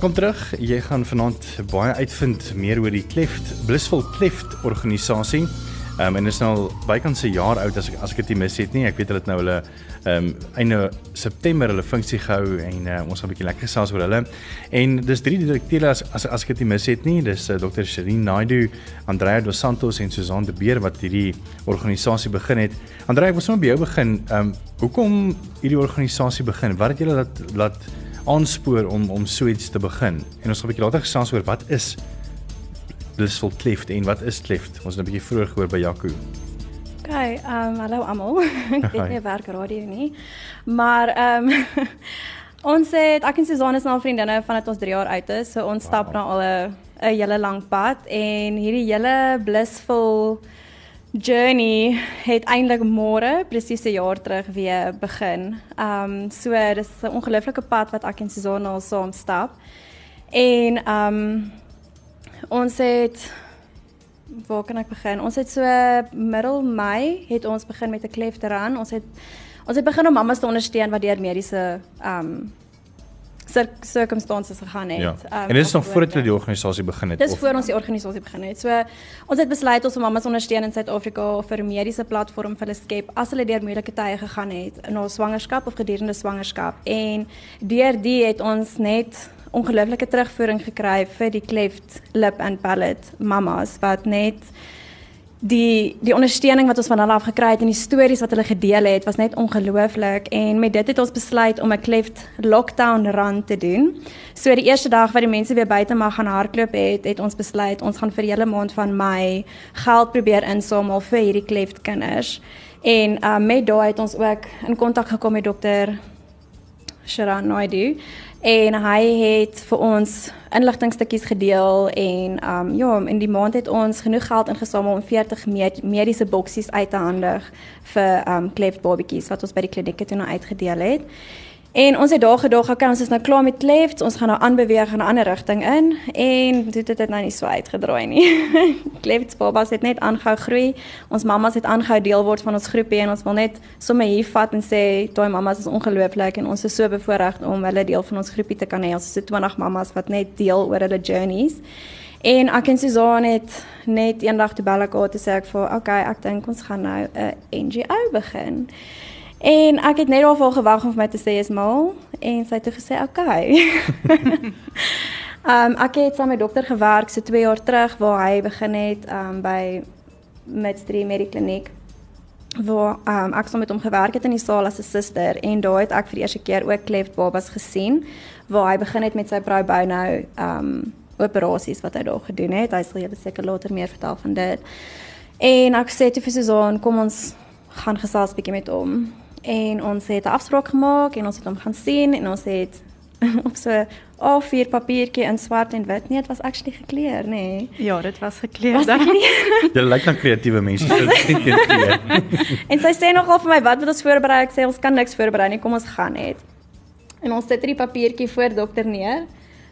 Welkom terug. Jy gaan vanaand baie uitvind meer oor die Cleft Blissful Cleft organisasie. Ehm um, en is nou al bykans 'n jaar oud as ek as ek dit mis het nie. Ek weet hulle het nou hulle ehm um, einde September hulle funksie gehou en uh, ons gaan 'n bietjie lekker gesels oor hulle. En dis drie direkteure as as as ek dit mis het nie. Dis uh, eh, Dr. Sherin Naidu, Andrea Dos Santos en Susan de Beer wat hierdie organisasie begin het. Andrea, ek wil sommer by jou begin. Ehm um, hoekom hierdie organisasie begin? Wat het julle laat laat aanspoor om om so iets te begin? En ons gaan 'n bietjie later gesels oor wat is blissful cleft en wat is cleft? Ons het 'n bietjie vroeër gehoor by Jaco. OK, ehm um, hallo almal. ek weet nie werk radio nie. Maar ehm um, ons het ek en Susan is nou vriendinne vandat ons 3 jaar oud is. So ons wow. stap nou al 'n 'n hele lang pad en hierdie hele blissful journey het eintlik môre presies 'n jaar terug weer begin. Ehm um, so dis 'n ongelooflike pad wat ek en Susan al saam stap. En ehm um, ons het waar kan ek begin? Ons het so middel Mei het ons begin met 'n klefteran. Ons het ons het begin om mammas te ondersteun wat deur mediese ehm um, circumstances gegaan het. Ja. Um, en dit is nog voordat jy die organisasie begin het. Dis voor ons die organisasie begin het. So ons het besluit ons om mammas ondersteun in Suid-Afrika vir 'n mediese platform vir hulle skep as hulle deur moeilike tye gegaan het in hul swangerskap of gedurende swangerskap. En deur die het ons net ongelooflike terugvoering gekry vir die cleft lip and palate mamas wat net die die ondersteuning wat ons van hulle af gekry het en die stories wat hulle gedeel het was net ongelooflik en met dit het ons besluit om 'n cleft lockdown run te doen. So die eerste dag wat die mense weer buite mag gaan hardloop het, het ons besluit ons gaan vir hele maand van Mei geld probeer insamel vir hierdie cleft kinders. En uh, met daai het ons ook in kontak gekom met dokter Sharon Naidu en hy het vir ons inligtingstukkies gedeel en um ja, in die maand het ons genoeg geld ingesamel om 40 med mediese boksies uit te handig vir um cleft babatjies wat ons by die klinieke toe nou uitgedeel het. En ons het daar gedog, okay, ons is nou klaar met clefts, ons gaan nou aanbeweeg in 'n ander rigting in en dit het dit nou nie so uitgedraai nie. clefts babas het net aangehou groei. Ons mammas het aangehou deel word van ons groepie en ons wil net sommer hier vat en sê, "Daai mammas is ongelooflik en ons is so bevoorreg om hulle deel van ons groepie te kan hê. Ons is so 20 mammas wat net deel oor hulle journeys." En ek en Susan het net eendag toe bel ek haar te sê ek vir, "Okay, ek dink ons gaan nou 'n NGO begin." En ek het net daarvoor gewag om vir my te sê is mal en sy het toe gesê okay. Ehm um, ek het saam met dokter gewerk so 2 jaar terug waar hy begin het ehm um, by Medstream Medikliniek waar ehm um, ek saam met hom gewerk het in die saal as 'n suster en daar het ek vir die eerste keer ook cleft babas gesien waar hy begin het met sy pro bono ehm um, operasies wat hy daar gedoen het. Hy sal julle seker later meer vertel van dit. En ek sê toe vir Susan, kom ons gaan gesels bietjie met hom en ons het 'n afspraak gemaak en ons het hom gaan sien en ons het op so 'n A4 papiertjie in swart en wit. Nee, dit was actually gekleur, nê. Nee. Ja, dit was gekleur. Jy lyk dan kreatiewe mense so gekleer. en sy sê nogal vir my, "Wat moet ons voorberei?" Ek sê, "Ons kan niks voorberei nie. Kom ons gaan net." En ons sit hierdie papiertjie voor dokter neer.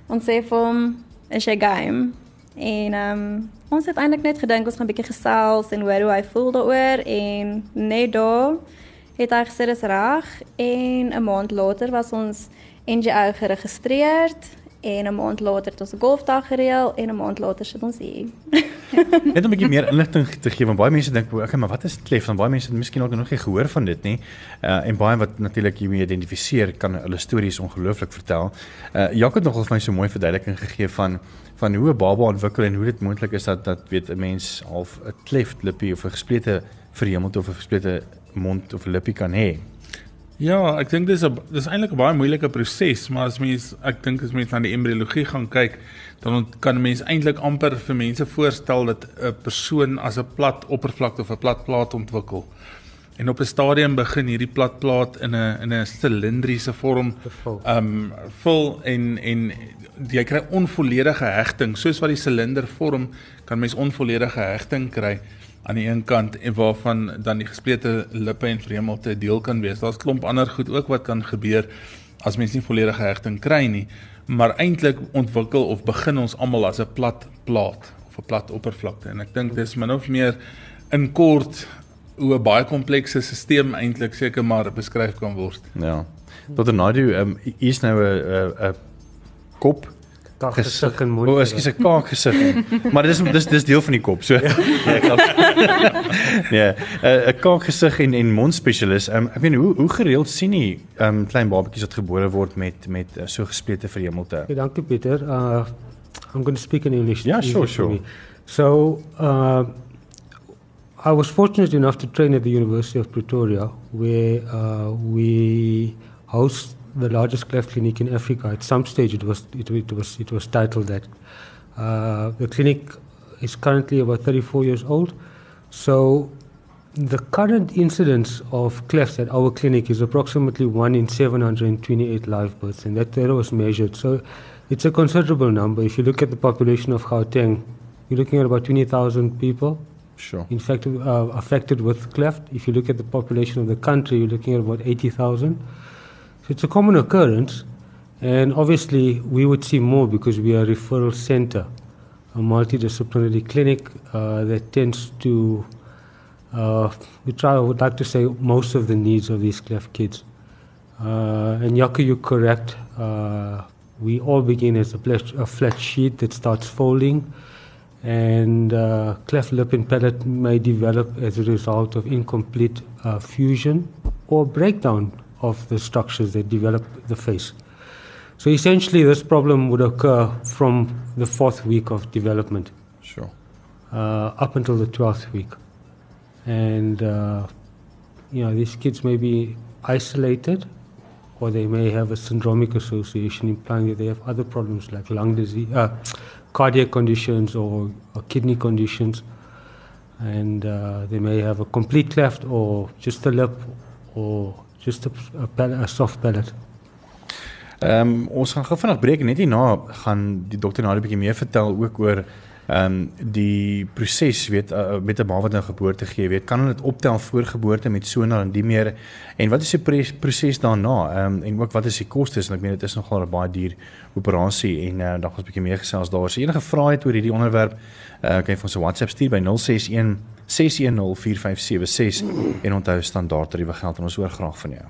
Ons sê vir hom, "Is jy game?" En ehm um, ons het eintlik net gedink ons gaan 'n bietjie gesels en hoor hoe hy voel daaroor en net daar het hy gesê dis reg en 'n maand later was ons NGO geregistreer en 'n maand later het ons 'n golfdag gereël en 'n maand later sit ons hier. Net 'n bietjie meer inligting te gee want baie mense dink okay, maar wat is klef? Dan baie mense het miskien ook nog nie gehoor van dit nie. Uh en baie wat natuurlik hiermee identifiseer kan hulle stories ongelooflik vertel. Uh Jacques het nogal vir my so mooi verduideliking gegee van van hoe 'n baba ontwikkel en hoe dit moontlik is dat dat weet 'n mens half 'n kleft lippie of 'n gesplete verhemeld of 'n gesplete mond of lippie kan hê. Ja, ek dink dis 'n dis eintlik 'n baie moeilike proses, maar as mens ek dink as mens na die embriologie gaan kyk, dan kan mens eintlik amper vir mense voorstel dat 'n persoon as 'n plat oppervlakte of 'n plat plaat ontwikkel. En op 'n stadium begin hierdie plat plaat in 'n in 'n silindriese vorm ehm um, vul en en jy kry onvolledige hegting, soos wat die silinder vorm, kan mens onvolledige hegting kry aan die een kant en waarvan dan die gesplete lippe en vreemdelte deel kan wees. Daar's klomp ander goed ook wat kan gebeur as mens nie volledige hegting kry nie, maar eintlik ontwikkel of begin ons almal as 'n plat plaat of 'n plat oppervlakte en ek dink dis min of meer in kort hoe 'n baie komplekse stelsel eintlik seker maar beskryf kan word. Ja. Tot 'n Nadu, ehm um, is nou 'n 'n kop kaak gesig en mond. O, ekskuus, 'n kaak gesig. maar dis dis dis deel van die kop, so. Ja, ja 'n kaak gesig en en mond spesialis. Um, ek weet hoe hoe gereeld sien jy um klein babatjies wat gebore word met met uh, so gesplete verhemelte? Okay, dankie Pieter. Uh I'm going to speak in English. Yeah, sure, sure. So, uh I was fortunate enough to train at the University of Pretoria where uh we host the largest cleft clinic in Africa. At some stage, it was it, it was it was titled that. Uh, the clinic is currently about 34 years old, so the current incidence of clefts at our clinic is approximately one in 728 live births, and that that was measured. So it's a considerable number. If you look at the population of Gauteng, you're looking at about 20,000 people. Sure. In fact, uh, affected with cleft. If you look at the population of the country, you're looking at about 80,000. It's a common occurrence, and obviously we would see more because we are a referral center, a multidisciplinary clinic uh, that tends to, uh, we try, I would like to say, most of the needs of these cleft kids. Uh, and Yaku, you're correct. Uh, we all begin as a flat, a flat sheet that starts folding, and uh, cleft lip and palate may develop as a result of incomplete uh, fusion or breakdown of the structures that develop the face. So essentially, this problem would occur from the fourth week of development. Sure. Uh, up until the 12th week. And, uh, you know, these kids may be isolated or they may have a syndromic association implying that they have other problems like lung disease, uh, cardiac conditions or, or, kidney conditions. And uh, they may have a complete cleft or just a lip or just a, a, a soft palate. Ehm um, ons gaan gou vinnig breek net hierna gaan die dokter nou 'n bietjie meer vertel ook oor ehm um, die proses weet uh, met 'n baba wat nou geboorte gee weet kan hulle dit optel voor geboorte met sonar en die meer en wat is die proses daarna ehm um, en ook wat is die kostes en ek meen dit is nogal 'n baie duur operasie en uh, dan gaan ons 'n bietjie meer gesels daar. As so, enige vrae het oor hierdie onderwerp uh, kan jy vir ons 'n WhatsApp stuur by 061 6104576 en onthou standaard tariewe geld en ons hoor graag van jou.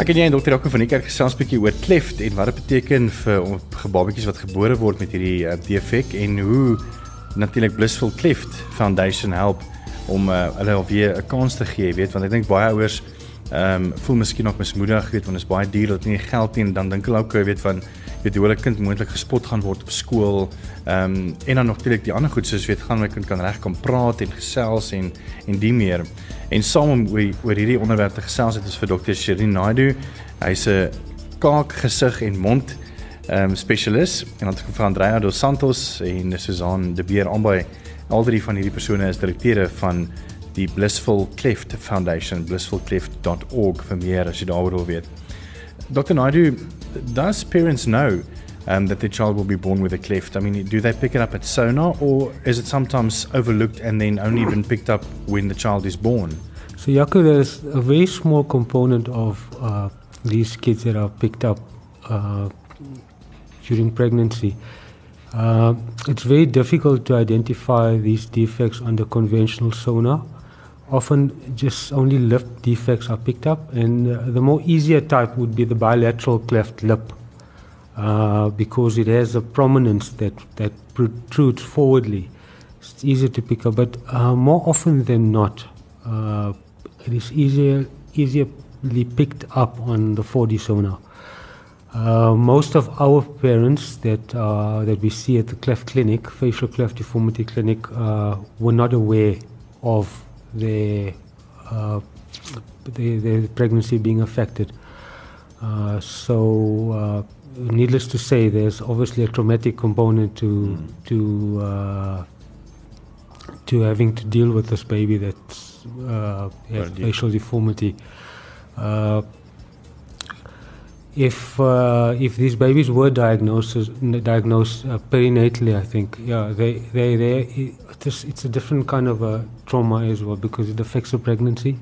Ek en jy en dokter Jaco van die kerk gesels 'n bietjie oor cleft en wat dit beteken vir gebabatjies wat gebore word met hierdie uh, defek en hoe natuurlik Blissful Cleft Foundation help om uh, hulle weer 'n kans te gee, weet want ek dink baie ouers ehm um, voel miskien ook mismoedig, weet want dit is baie duur dat nie geld nie en dan dink hulle ook weet van weet hoe hulle kind moontlik gespot gaan word op skool. Ehm um, en dan natuurlik die ander goed soos weet gaan my kind kan reg kom praat en gesels en en die meer. En saam om oor, oor hierdie onderwerp te gesels het ons vir Dr. Sherin Naidu. Hy's 'n kaak, gesig en mond ehm um, spesialis en dan vir Andrea dos Santos en Susan de Beer aanby. Al drie van hierdie persone is direkteure van die Blissful Cleft Foundation, blissfulcleft.org vir meer as jy daaroor wil weet. Dr. Naidu, does parents know um, that their child will be born with a cleft? I mean, do they pick it up at sonar or is it sometimes overlooked and then only even picked up when the child is born? So, Yaku, there's a very small component of uh, these kids that are picked up uh, during pregnancy. Uh, it's very difficult to identify these defects under conventional sonar often just only lip defects are picked up, and uh, the more easier type would be the bilateral cleft lip uh, because it has a prominence that, that protrudes forwardly. It's easier to pick up, but uh, more often than not, uh, it is easier easily picked up on the 4D sonar. Uh, most of our parents that uh, that we see at the cleft clinic, facial cleft deformity clinic, were not aware of their, uh, their, pregnancy being affected. Uh, so, uh, needless to say, there's obviously a traumatic component to mm. to uh, to having to deal with this baby that's uh, has facial deformity. If uh, if these babies were diagnosed diagnosed uh, perinatally, I think yeah they they they it's, it's a different kind of a trauma as well because it affects the pregnancy.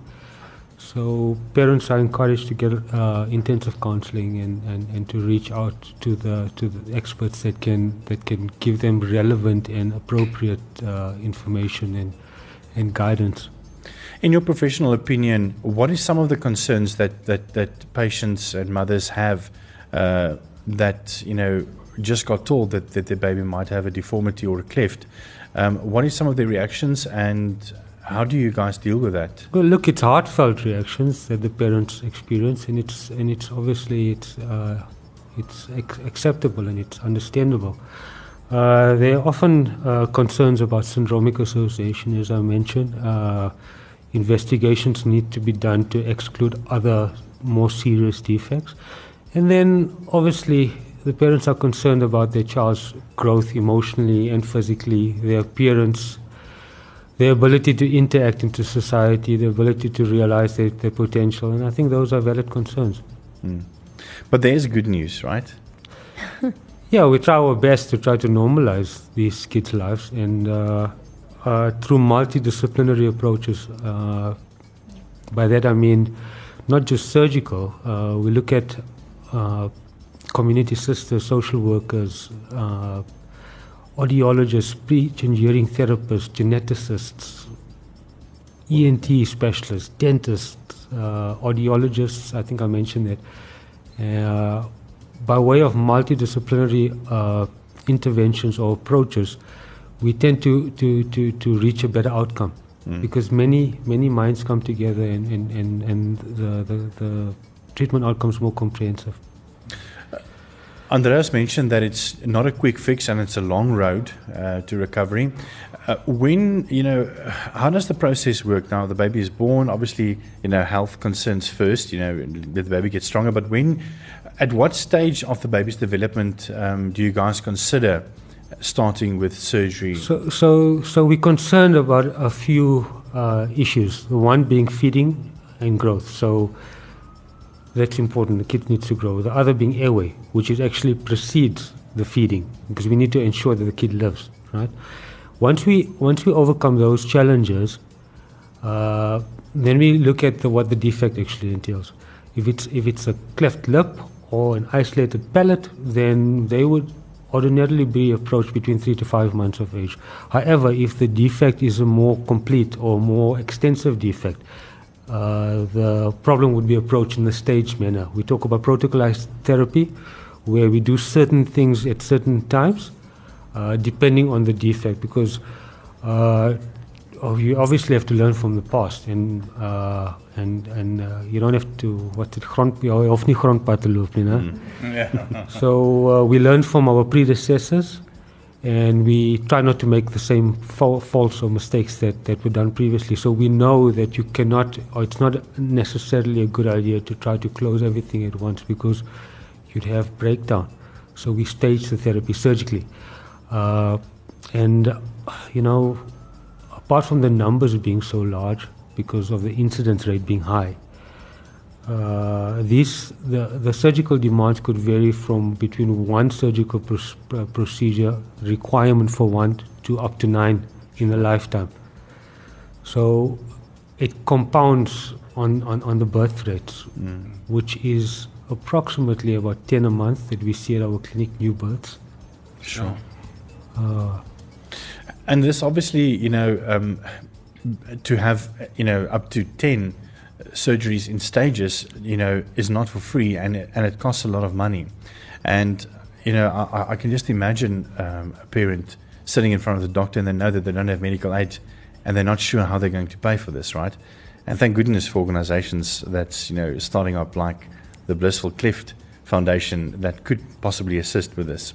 So parents are encouraged to get uh, intensive counselling and, and, and to reach out to the to the experts that can that can give them relevant and appropriate uh, information and and guidance. In your professional opinion, what is some of the concerns that that that patients and mothers have uh, that you know just got told that that their baby might have a deformity or a cleft? Um, what is some of their reactions and how do you guys deal with that? Well, look, it's heartfelt reactions that the parents experience, and it's and it's obviously it's uh, it's ac- acceptable and it's understandable. Uh, there are often uh, concerns about syndromic association, as I mentioned. Investigations need to be done to exclude other more serious defects. And then, obviously, the parents are concerned about their child's growth emotionally and physically, their appearance, their ability to interact into society, their ability to realize their, their potential. And I think those are valid concerns. Mm. But there's good news, right? yeah, we try our best to try to normalize these kids' lives. And uh, uh, through multidisciplinary approaches. Uh, by that I mean not just surgical. Uh, we look at uh, community sisters, social workers, audiologists, speech and hearing therapists, geneticists, ENT specialists, dentists, audiologists. I think I mentioned that. by way of multidisciplinary interventions or approaches, we tend to, to, to, to reach a better outcome mm. because many many minds come together and, and, and, and the, the, the treatment outcomes more comprehensive. Uh, Andreas mentioned that it's not a quick fix and it's a long road uh, to recovery. Uh, when you know, how does the process work? Now the baby is born. Obviously, you know, health concerns first. You know, the baby gets stronger. But when, at what stage of the baby's development um, do you guys consider starting with surgery? So, so, so we're concerned about a few uh, issues. The one being feeding and growth. So that's important. The kid needs to grow. The other being airway, which is actually precedes the feeding, because we need to ensure that the kid lives. Right. Once we once we overcome those challenges, uh, then we look at the, what the defect actually entails. If it's if it's a cleft lip or an isolated palate, then they would ordinarily be approached between three to five months of age. However, if the defect is a more complete or more extensive defect, uh, the problem would be approached in a staged manner. We talk about protocolized therapy, where we do certain things at certain times, uh, depending on the defect, because uh, you obviously have to learn from the past, and uh, and and uh, you don't have to what it grond jy hoef nie grondpad te loop nie, né? Mm. Yeah. so uh, we learn from our predecessors and we try not to make the same fa- faults or mistakes that, that were done previously. So we know that you cannot, or it's not necessarily a good idea to try to close everything at once because you'd have breakdown. So we stage the therapy surgically. Uh, and, you know, apart from the numbers being so large, because of the incidence rate being high. Uh, these the, the surgical demands could vary from between one surgical pr- procedure requirement for one to up to nine in a lifetime. So it compounds on, on, on the birth rates, mm. which is approximately about 10 a month that we see at our clinic new births. Sure. Uh, and this obviously, you know, um, to have you know up to 10 surgeries in stages you know is not for free and it, and it costs a lot of money. And you know I, I can just imagine um, a parent sitting in front of the doctor and they know that they don't have medical aid and they're not sure how they're going to pay for this right? And thank goodness for organizations that's you know starting up like the blissful cleft foundation that could possibly assist with this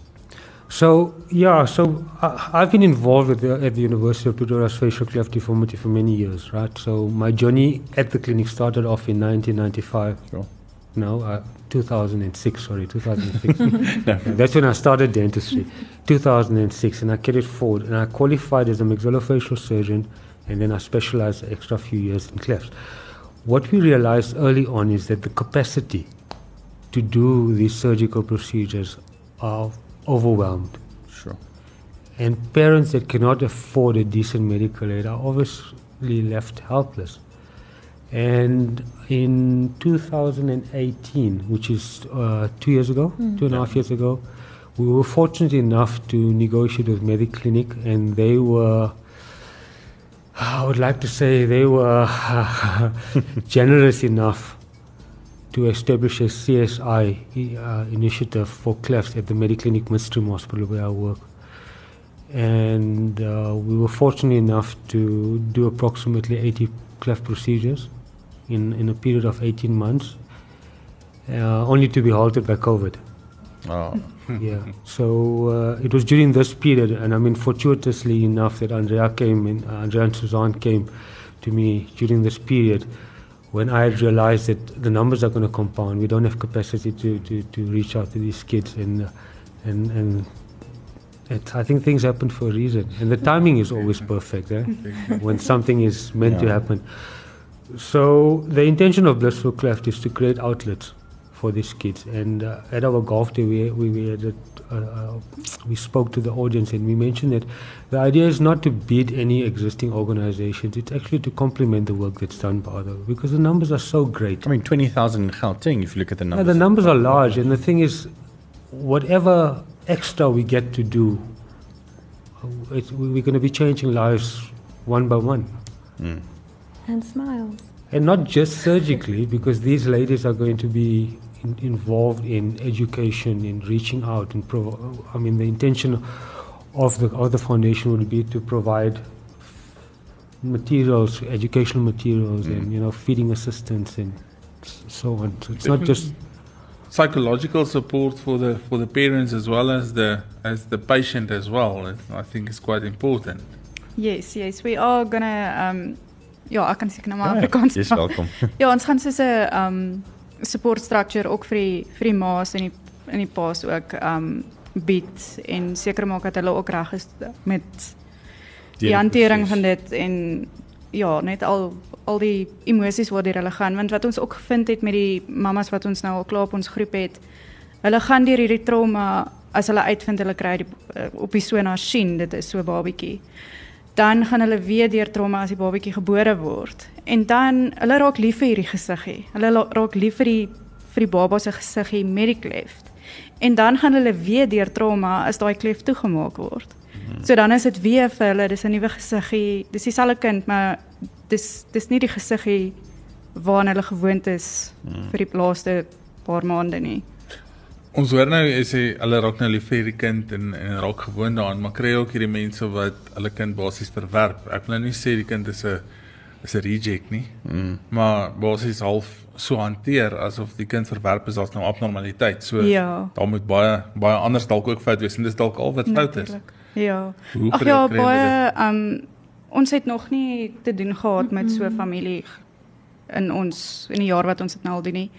so yeah, so I, have been involved with the, at the University of Pretoria's facial cleft deformity for many years, right? So my journey at the clinic started off in 1995. Sure. No, uh, 2006. Sorry, 2006. no. That's when I started dentistry. 2006, and I carried forward, and I qualified as a maxillofacial surgeon, and then I specialized extra few years in clefts. What we realized early on is that the capacity to do these surgical procedures are overwhelmed. Sure. And parents that cannot afford a decent medical aid are obviously left helpless. And in 2018, which is uh, two years ago, mm. two and a half years ago, we were fortunate enough to negotiate with Mediclinic, and they were I would like to say they were generous enough to establish a CSI uh, initiative for clefts at the Mediclinic Midstream Hospital where I work. And uh, we were fortunate enough to do approximately 80 cleft procedures in, in a period of 18 months, uh, only to be halted by COVID. Oh. yeah. So uh, it was during this period, and I mean, fortuitously enough, that Andrea came and uh, Andrea and Suzanne came to me during this period when I realized that the numbers are going to compound. We don't have capacity to, to, to reach out to these kids, and uh, and and it, I think things happen for a reason, and the timing is always perfect. Eh? when something is meant to happen. So the intention of Blissful Cleft is to create outlets for these kids. And uh, at our golf day, we we we, had a, uh, uh, we spoke to the audience and we mentioned that the idea is not to beat any existing organizations. It's actually to complement the work that's done by other because the numbers are so great. I mean 20,000 in Gauteng if you look at the Yeah, numbers. the numbers are large, and the thing is, whatever extra we get to do, uh, it, we- we're going to be changing lives one by one. And smiles. And not just surgically, because these ladies are going to be in, involved in education, in reaching out, and provo- I mean, the intention of the of the foundation would be to provide materials, educational materials, and you know, feeding assistance and so on. So it's not just psychological support for the for the parents as well as the as the patient as well. I think is quite important. Yes, yes. We are gonna um ja, ek kan seker nou maar Ja, Afrikaans. Dis praat. welkom. Ja, ons gaan soos 'n um support structure ook vir die vir die ma's en die in die pa's ook um bied en seker maak dat hulle ook reg is met die Deur hantering van dit en ja, net al al die emosies waardeur hulle gaan want wat ons ook gevind het met die mammas wat ons nou al klaar op ons groep het, hulle gaan deur hierdie trauma as hulle uitvind hulle kry die uh, op die sonar sien dit is so 'n babatjie. Dan gaan hulle weer deur trauma as die babatjie gebore word. En dan hulle raak lief vir hierdie gesiggie. Hulle raak lief vir die vir die baba se gesiggie met die kleft. En dan gaan hulle weer deur trauma as daai klef toegemaak word. So dan is dit weer vir hulle, dis 'n nuwe gesiggie. Dis dieselfde kind, maar dis dis nie die gesiggie waaraan hulle gewoond is vir die laaste paar maande nie. Ons hoor nou is hy hulle raak nou lief vir hierdie kind en en raak gewoond daaraan, maar kry ook hierdie mense wat hulle kind basies verwerp. Ek wil nou nie sê die kind is 'n is 'n reject nie, Mm. maar basies half so hanteer asof die kind verwerp is as nou abnormaliteit. So Ja. daar moet baie baie anders dalk ook fout wees en dis dalk al wat fout is. Ja. Ag ja, baie um ons het nog nie te doen gehad met so 'n familie in ons in die jaar wat ons dit nou al doen nie.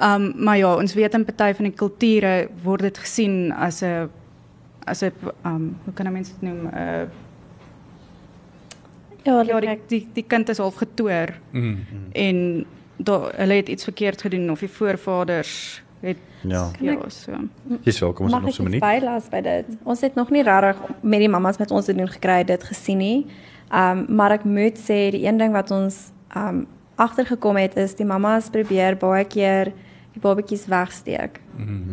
Um maar ja, ons weet in party van die kulture word dit gesien as 'n as 'n um hoe kan 'n mens dit noem? 'n Ja, ja, die, die die kind is half getoer Mm. en daar hulle het iets verkeerd gedoen of die voorvaders het Ja. Ja, ek- so. Dis welkom ons het Mag nog ek so 'n minuut. bylas by dit? Ons het nog nie regtig met die mammas met ons te doen gekry dit gesien nie. Um maar ek moet sê die een ding wat ons um agtergekom het is die mammas probeer baie keer die babatjies wegsteek.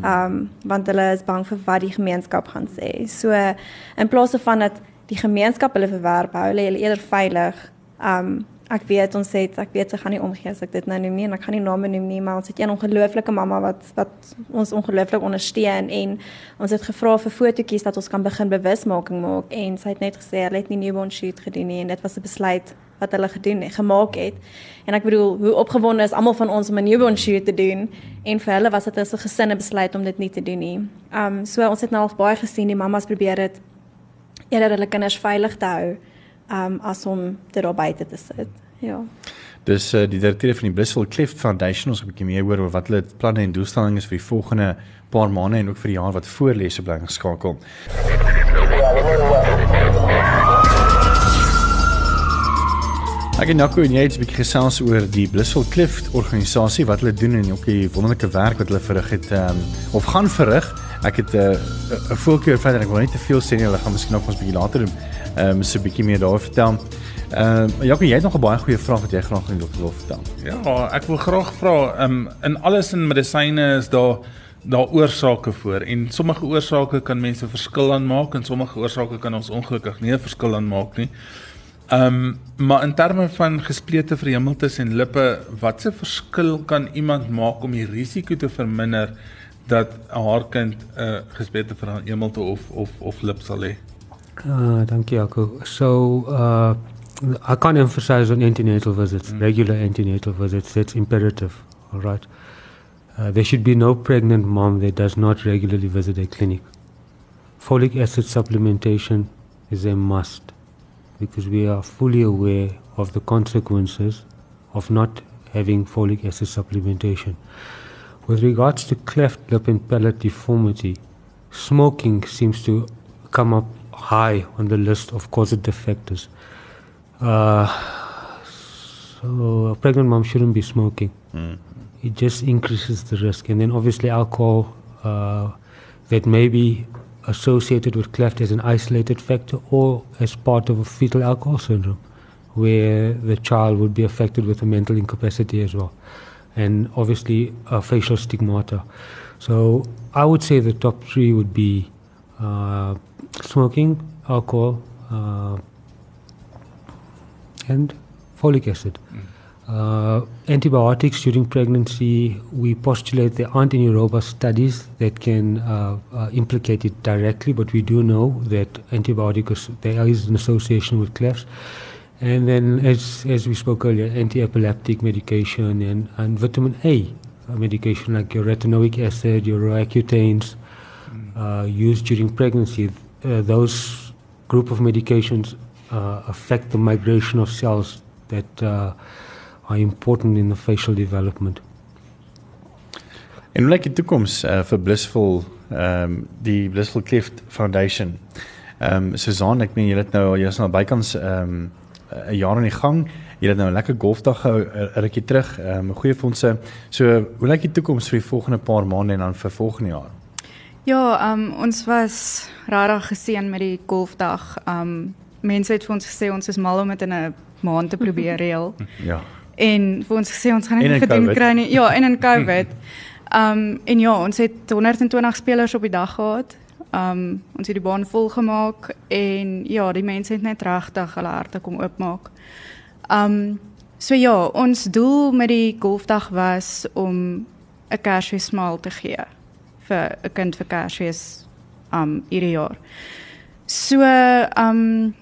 Um want hulle is bang vir wat die gemeenskap gaan sê. So in plaas van dat die gemeenskap hulle verwerp, hou hulle hulle eerder veilig. Um ek weet ons het ek weet sy gaan nie omgee as ek dit nou noem nie en ek gaan nie name noem nie, maar ons het een ongelooflike mamma wat wat ons ongelooflik ondersteun en ons het gevra vir fotootjies dat ons kan begin bewusmaking maak en sy het net gesê hulle het nie newborn shoot gedoen nie en dit was 'n besluit wat hulle gedoen het, gemaak het. En ek bedoel, hoe opgewonde is almal van ons om 'n newborn shoot te doen en vir hulle was dit as 'n gesin 'n besluit om dit nie te doen nie. Um so ons het nou al baie gesien die mammas probeer dit eerder hulle kinders veilig te hou um as om dit daar buite te sit. Ja. Dis uh, die direkteur van die Blissful Cleft Foundation ons 'n bietjie meer hoor oor wat hulle planne en doelstellings is vir die volgende paar maande en ook vir die jaar wat voor lê so bly geskakel. Ek en Jaco en jy het 'n bietjie gesels oor die Blissful Cleft organisasie wat hulle doen en ook die wonderlike werk wat hulle verrig het um, of gaan verrig. Ek het 'n uh, 'n voorkeur verder ek wil nie te veel sê nie, hulle gaan miskien nog ons bietjie later ehm um, so 'n bietjie meer daaroor vertel. Ehm uh, Jaco, jy het nog 'n baie goeie vraag wat jy graag aan dokter wil vertel. Ja, ek wil graag vra, um, in alles in medisyne is daar daar oorsake voor en sommige oorsake kan mense verskil aan maak en sommige oorsake kan ons ongelukkig nie 'n verskil aan maak nie. Ehm um, maar in terme van gesplete verhemeltes en lippe, watse verskil kan iemand maak om die risiko te verminder dat haar kind 'n uh, gesplete verhemelte of of of lip sal hê? Uh, dankie Jaco. So uh I can't emphasize on antenatal visits, mm. regular antenatal visits. That's imperative. All right. Uh, there should be no pregnant mom that does not regularly visit a clinic. Folic acid supplementation is a must because we are fully aware of the consequences of not having folic acid supplementation. With regards to cleft lip and palate deformity, smoking seems to come up high on the list of causative factors. Uh, so a pregnant mom shouldn't be smoking. Mm. It just increases the risk. And then obviously alcohol uh, that may be associated with cleft as an isolated factor or as part of a fetal alcohol syndrome, where the child would be affected with a mental incapacity as well. And obviously a facial stigmata. So I would say the top three would be uh, smoking, alcohol, uh, and folic acid. Mm. Uh, antibiotics during pregnancy, we postulate there aren't any robust studies that can uh, uh, implicate it directly, but we do know that antibiotics, there is an association with clefts. And then, as, as we spoke earlier, anti epileptic medication and, and vitamin A uh, medication like your retinoic acid, your roaccutanes, uh, used during pregnancy. Uh, those group of medications affect the migration of cells that are important in the facial development. En hoe lyk die toekoms uh, vir Blissful ehm um, die Blissful Cleft Foundation? Ehm um, Susan, ek meen julle het nou jy's nou bykans ehm um, 'n jaar aan die gang. Julle het nou 'n lekker golfdag gehou rukkie terug. Ehm um, goeie fondse. So, hoe lyk die toekoms vir die volgende paar maande en dan vir volgende jaar? Ja, ehm um, ons was rarig geseën met die golfdag. Ehm um, mense het vir ons gesê ons is mal om dit in 'n maand te probeer reël. ja. En vir ons gesê ons gaan nie gedoen kry nie. Ja, en in COVID. Ehm um, en ja, ons het 120 spelers op die dag gehad. Ehm um, ons het die baan vol gemaak en ja, die mense het net regtig hulle harte kom oopmaak. Ehm um, so ja, ons doel met die golfdag was om 'n Kersfees smaal te gee vir 'n kind vir Kersfees um hierdie jaar. So um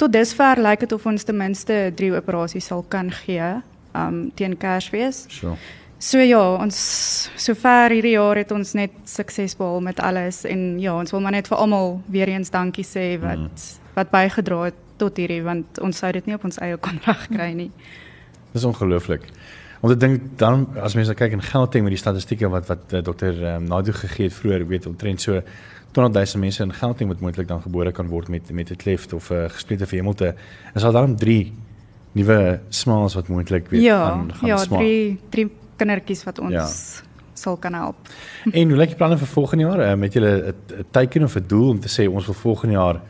tot dusver lyk dit of ons ten minste 3 operasies sal kan gee um teen Kersfees. So. So ja, ons sover hierdie jaar het ons net sukses behaal met alles en ja, ons wil maar net vir almal weer eens dankie sê wat mm. wat bygedra het tot hierdie want ons sou dit nie op ons eie kon regkry nie. Dis ongelooflik. Want ek dink dan as mense kyk in Gauteng met die statistieke wat wat uh, dokter um, Nadu gegee het vroeër, weet omtrent so 200 000 mense in Gauteng wat moontlik dan gebore kan word met met 'n kleft of 'n uh, gesplete verhemelte. Is al dan 3 nuwe smiles wat moontlik weer ja, gaan gaan ja, smaak. Ja, drie drie kindertjies wat ons ja. sal kan help. En hoe lyk die planne vir volgende jaar? Uh, met julle 'n teiken of 'n doel om te sê ons wil volgende jaar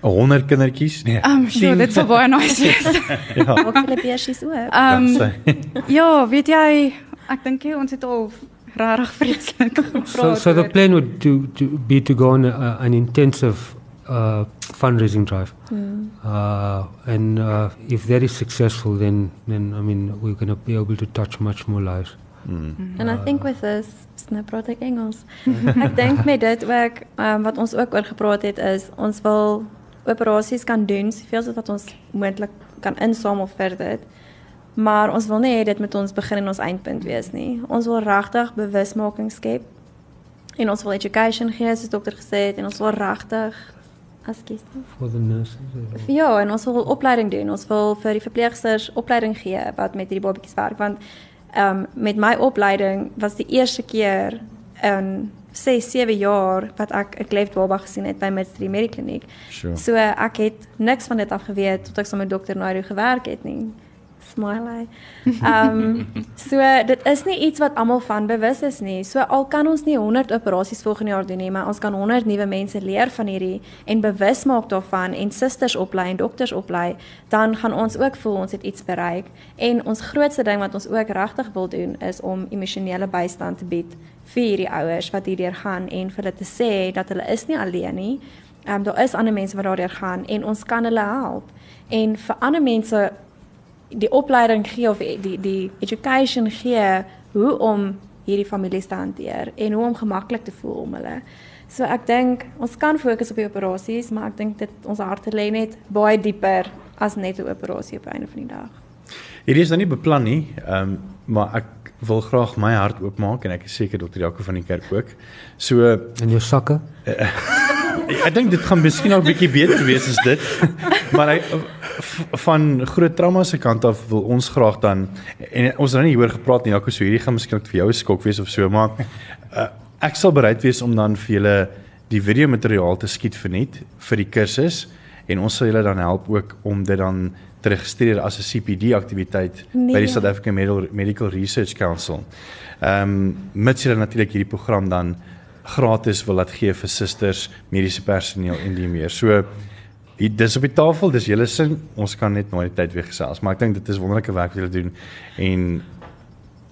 100 kindertjies? Nee. Um, sure, dit sou baie nice wees. ja. Ook hulle beertjies ook. Um, ja, weet jy, ek dink ons het al rarig vreeslik gepraat. So so the plan would to to be to go on a, an intensive uh, fundraising drive. Mm. Uh, and uh, if that is successful then then I mean we're going to be able to touch much more lives. Mm. Mm. And I think with this snap praat ek Engels. ek dink met dit ook um, wat ons ook oor gepraat het is ons wil operasies kan doen soveel as wat ons moontlik kan insamel vir dit. Maar ons wil nie hê dit moet ons begin en ons eindpunt wees nie. Ons wil regtig bewusmaking skep. En ons wil education gee, soos dokter gesê het, en ons wil regtig askies vir die nurses. Ja, en ons wil opleiding doen. Ons wil vir die verpleegsters opleiding gee wat met hierdie babatjies werk want ehm um, met my opleiding was die eerste keer in 6 7 jaar wat ek 'n kleft baba gesien het by Midstream Medikliniek. Sure. So ek het niks van dit af geweet tot ek saam met dokter Nairo gewerk het nie smiley. Ehm um, so dit is nie iets wat almal van bewus is nie. So al kan ons nie 100 operasies volgende jaar doen nie, maar ons kan 100 nuwe mense leer van hierdie en bewus maak daarvan en susters oplei en dokters oplei, dan gaan ons ook voel ons het iets bereik. En ons grootste ding wat ons ook regtig wil doen is om emosionele bystand te bied vir hierdie ouers wat hierdeur gaan en vir hulle te sê dat hulle is nie alleen nie Ehm um, daar is ander mense wat daardeur gaan en ons kan hulle help. En vir ander mense die opleiding gee of die die education gee hoe om hierdie families te hanteer en hoe om gemaklik te voel om hulle. So ek dink ons kan fokus op die operasies, maar ek dink dit ons harte lê net baie dieper as net 'n operasie op 'n einde van die dag. Hierdie is nou nie beplan nie, ehm um, maar ek wil graag my hart oopmaak en ek is seker dokter Jaco van die kerk ook. So in jou sakke. ek dink dit gaan miskien nog 'n bietjie beter wees as dit. maar hy van groot trauma se kant af wil ons graag dan en ons het nou nie hieroor gepraat nie, Jaco, so hierdie gaan miskien vir jou 'n skok wees of so, maar uh, ek sal bereid wees om dan vir julle die video materiaal te skiet vir net vir die kursus en ons sal julle dan help ook om dit dan te registreer as 'n CPD aktiwiteit nee. by die South African Medical Research Council. Ehm um, mits julle natuurlik hierdie program dan gratis wil laat gee vir susters, mediese personeel en die meer. So hier dis op die tafel, dis julle sin. Ons kan net nooit tyd weer gesels, maar ek dink dit is wonderlike werk wat julle doen en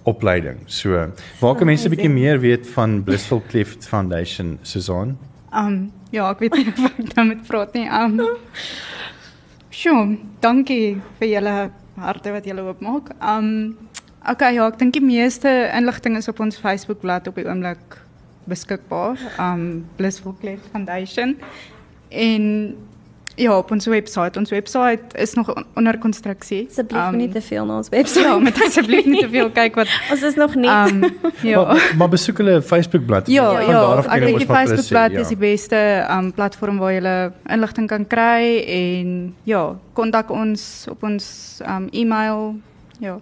opleiding. So, waar kan mense 'n bietjie meer weet van Blissful Cleft Foundation, Susan? Um ja, ek weet nie of ek nou met praat nie. Um Sjoe, dankie vir julle harte wat julle oopmaak. Um okay, ja, ek dink die meeste inligting is op ons Facebookblad op die oomblik beskikbaar. Um Blissful Cleft Foundation. En Ja, op ons webwerf. Ons webwerf is nog onder konstruksie. Asseblief um, nie te veel na ons webwerf. Ja, met asseblief nie te veel kyk wat ons is nog nie. Um, ja. maar, maar besoek hulle Facebookblad. Ja, ja, ek dink die Facebookblad ja. is die beste um platform waar jy inligting kan kry en ja, kontak ons op ons um e-mail. Ja.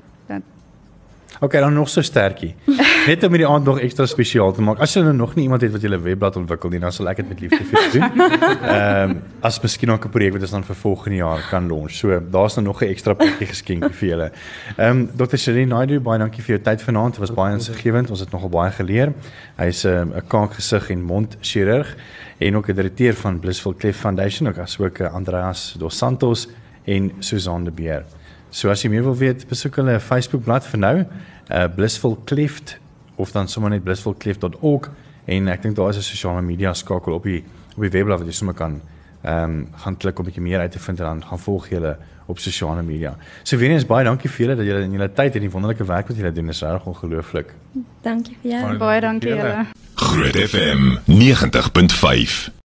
OK, dan nog so sterkie. Net om hierdie aand nog ekstra spesiaal te maak. As jy nou nog nie iemand het wat julle webblad ontwikkel nie, dan sal ek dit met liefde vir jou doen. Ehm um, as miskien ook 'n projek wat ons dan vir volgende jaar kan launch. So, daar's nou nog 'n ekstra pakkie geskenk vir julle. Ehm um, Dr. Sherine Naidu, baie dankie vir jou tyd vanaand. Dit was baie insiggewend. Ons het nogal baie geleer. Hy's 'n um, kaakgesig en mondchirurg en ook 'n direkteur van Blissful Cleft Foundation, ook asook Andreas Dos Santos en Susan de Beer. So as jy meer wil weet, besoek hulle Facebook bladsy vir nou, uh Blissful Cleft of dan sommer net blissfulcleft.org en ek dink daar is 'n sosiale media skakel op die op die webblad wat jy sommer kan ehm um, gaan klik om 'n bietjie meer uit te vind en dan gaan volg julle op sosiale media. So weer eens baie dankie vir julle dat julle in julle tyd en die wonderlike werk wat julle doen is reg ongelooflik. Dankie vir jou. Baie dankie julle. Groot FM 90.5